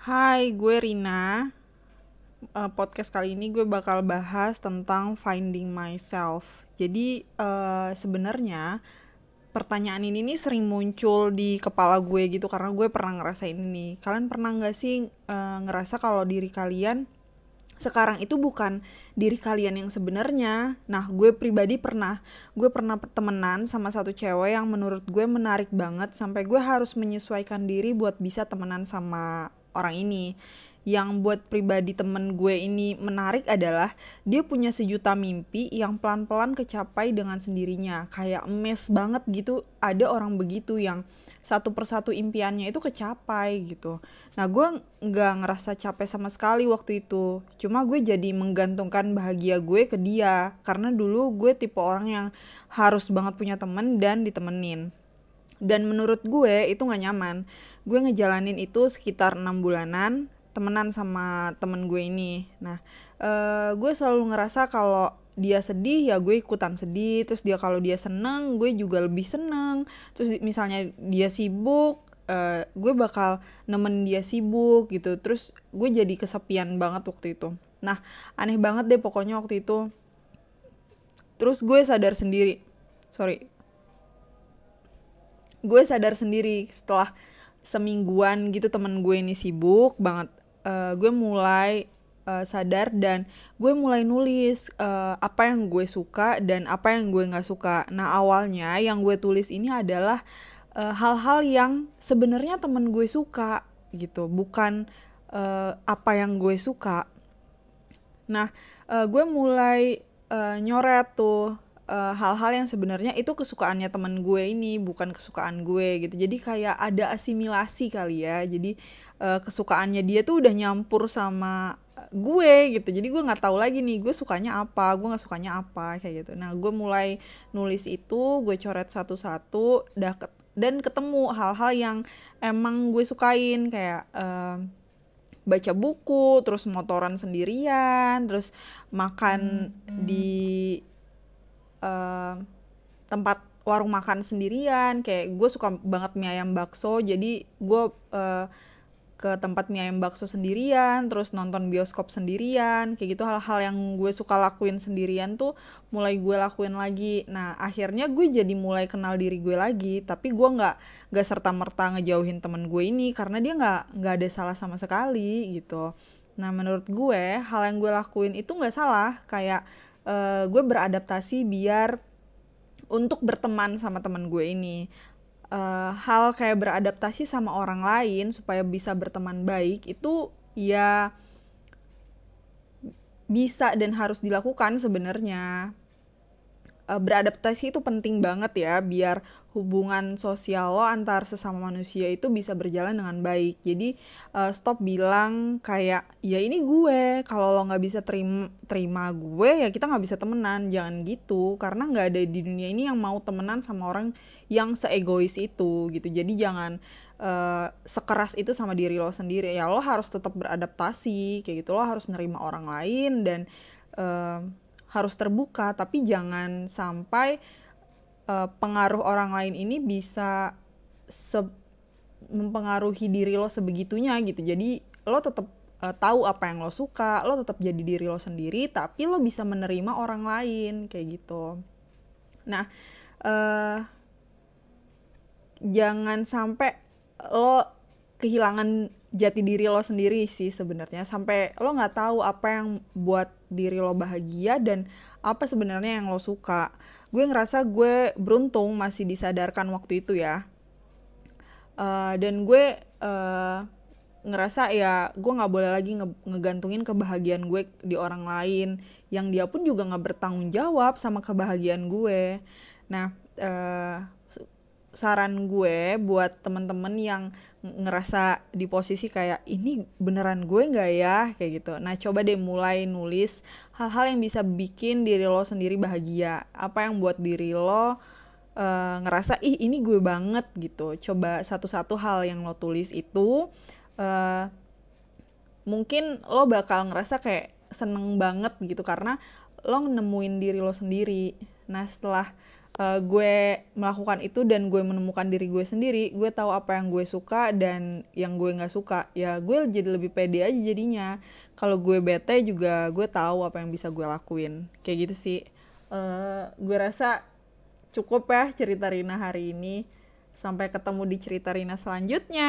Hai, gue Rina. Eh, podcast kali ini gue bakal bahas tentang finding myself. Jadi eh, sebenarnya pertanyaan ini nih sering muncul di kepala gue gitu karena gue pernah ngerasain ini. Kalian pernah nggak sih eh, ngerasa kalau diri kalian sekarang itu bukan diri kalian yang sebenarnya. Nah, gue pribadi pernah, gue pernah temenan sama satu cewek yang menurut gue menarik banget sampai gue harus menyesuaikan diri buat bisa temenan sama orang ini. Yang buat pribadi temen gue ini menarik adalah dia punya sejuta mimpi yang pelan-pelan kecapai dengan sendirinya. Kayak emes banget gitu, ada orang begitu yang satu persatu impiannya itu kecapai gitu. Nah gue nggak ngerasa capek sama sekali waktu itu. Cuma gue jadi menggantungkan bahagia gue ke dia. Karena dulu gue tipe orang yang harus banget punya temen dan ditemenin. Dan menurut gue itu gak nyaman. Gue ngejalanin itu sekitar enam bulanan temenan sama temen gue ini. Nah, uh, gue selalu ngerasa kalau dia sedih ya gue ikutan sedih. Terus dia kalau dia seneng gue juga lebih seneng. Terus misalnya dia sibuk uh, gue bakal nemenin dia sibuk gitu. Terus gue jadi kesepian banget waktu itu. Nah aneh banget deh pokoknya waktu itu. Terus gue sadar sendiri. Sorry gue sadar sendiri setelah semingguan gitu temen gue ini sibuk banget uh, gue mulai uh, sadar dan gue mulai nulis uh, apa yang gue suka dan apa yang gue nggak suka. Nah awalnya yang gue tulis ini adalah hal-hal uh, yang sebenarnya temen gue suka gitu, bukan uh, apa yang gue suka. Nah uh, gue mulai uh, nyoret tuh hal-hal uh, yang sebenarnya itu kesukaannya temen gue ini bukan kesukaan gue gitu. Jadi kayak ada asimilasi kali ya. Jadi uh, kesukaannya dia tuh udah nyampur sama gue gitu. Jadi gue nggak tahu lagi nih gue sukanya apa gue nggak sukanya apa kayak gitu. Nah gue mulai nulis itu gue coret satu-satu dan ketemu hal-hal yang emang gue sukain. Kayak uh, baca buku terus motoran sendirian terus makan hmm. di tempat warung makan sendirian kayak gue suka banget mie ayam bakso jadi gue uh, ke tempat mie ayam bakso sendirian, terus nonton bioskop sendirian, kayak gitu hal-hal yang gue suka lakuin sendirian tuh mulai gue lakuin lagi. Nah akhirnya gue jadi mulai kenal diri gue lagi, tapi gue nggak nggak serta merta ngejauhin temen gue ini karena dia nggak nggak ada salah sama sekali gitu. Nah menurut gue hal yang gue lakuin itu nggak salah, kayak uh, gue beradaptasi biar untuk berteman sama temen gue ini. Uh, hal kayak beradaptasi sama orang lain supaya bisa berteman baik itu ya bisa dan harus dilakukan sebenarnya uh, beradaptasi itu penting banget ya biar hubungan sosial lo antar sesama manusia itu bisa berjalan dengan baik. Jadi uh, stop bilang kayak ya ini gue kalau lo nggak bisa terima terima gue ya kita nggak bisa temenan. Jangan gitu karena nggak ada di dunia ini yang mau temenan sama orang yang seegois itu gitu. Jadi jangan uh, sekeras itu sama diri lo sendiri. Ya lo harus tetap beradaptasi kayak gitu. Lo harus nerima orang lain dan uh, harus terbuka tapi jangan sampai uh, pengaruh orang lain ini bisa mempengaruhi diri lo sebegitunya gitu. Jadi lo tetap uh, tahu apa yang lo suka lo tetap jadi diri lo sendiri tapi lo bisa menerima orang lain kayak gitu. Nah uh, jangan sampai lo kehilangan jati diri lo sendiri sih sebenarnya. Sampai lo nggak tahu apa yang buat diri lo bahagia dan apa sebenarnya yang lo suka. Gue ngerasa gue beruntung masih disadarkan waktu itu ya. Uh, dan gue uh, ngerasa ya gue nggak boleh lagi nge ngegantungin kebahagiaan gue di orang lain. Yang dia pun juga nggak bertanggung jawab sama kebahagiaan gue. Nah uh, saran gue buat temen-temen yang ngerasa di posisi kayak ini beneran gue nggak ya? Kayak gitu. Nah coba deh mulai nulis hal-hal yang bisa bikin diri lo sendiri bahagia. Apa yang buat diri lo uh, ngerasa ih ini gue banget gitu. Coba satu-satu hal yang lo tulis itu uh, mungkin lo bakal ngerasa kayak seneng banget gitu karena lo nemuin diri lo sendiri. Nah setelah uh, gue melakukan itu dan gue menemukan diri gue sendiri gue tahu apa yang gue suka dan yang gue nggak suka ya gue jadi lebih pede aja jadinya. Kalau gue bete juga gue tahu apa yang bisa gue lakuin. Kayak gitu sih. Uh, gue rasa cukup ya cerita Rina hari ini. Sampai ketemu di cerita Rina selanjutnya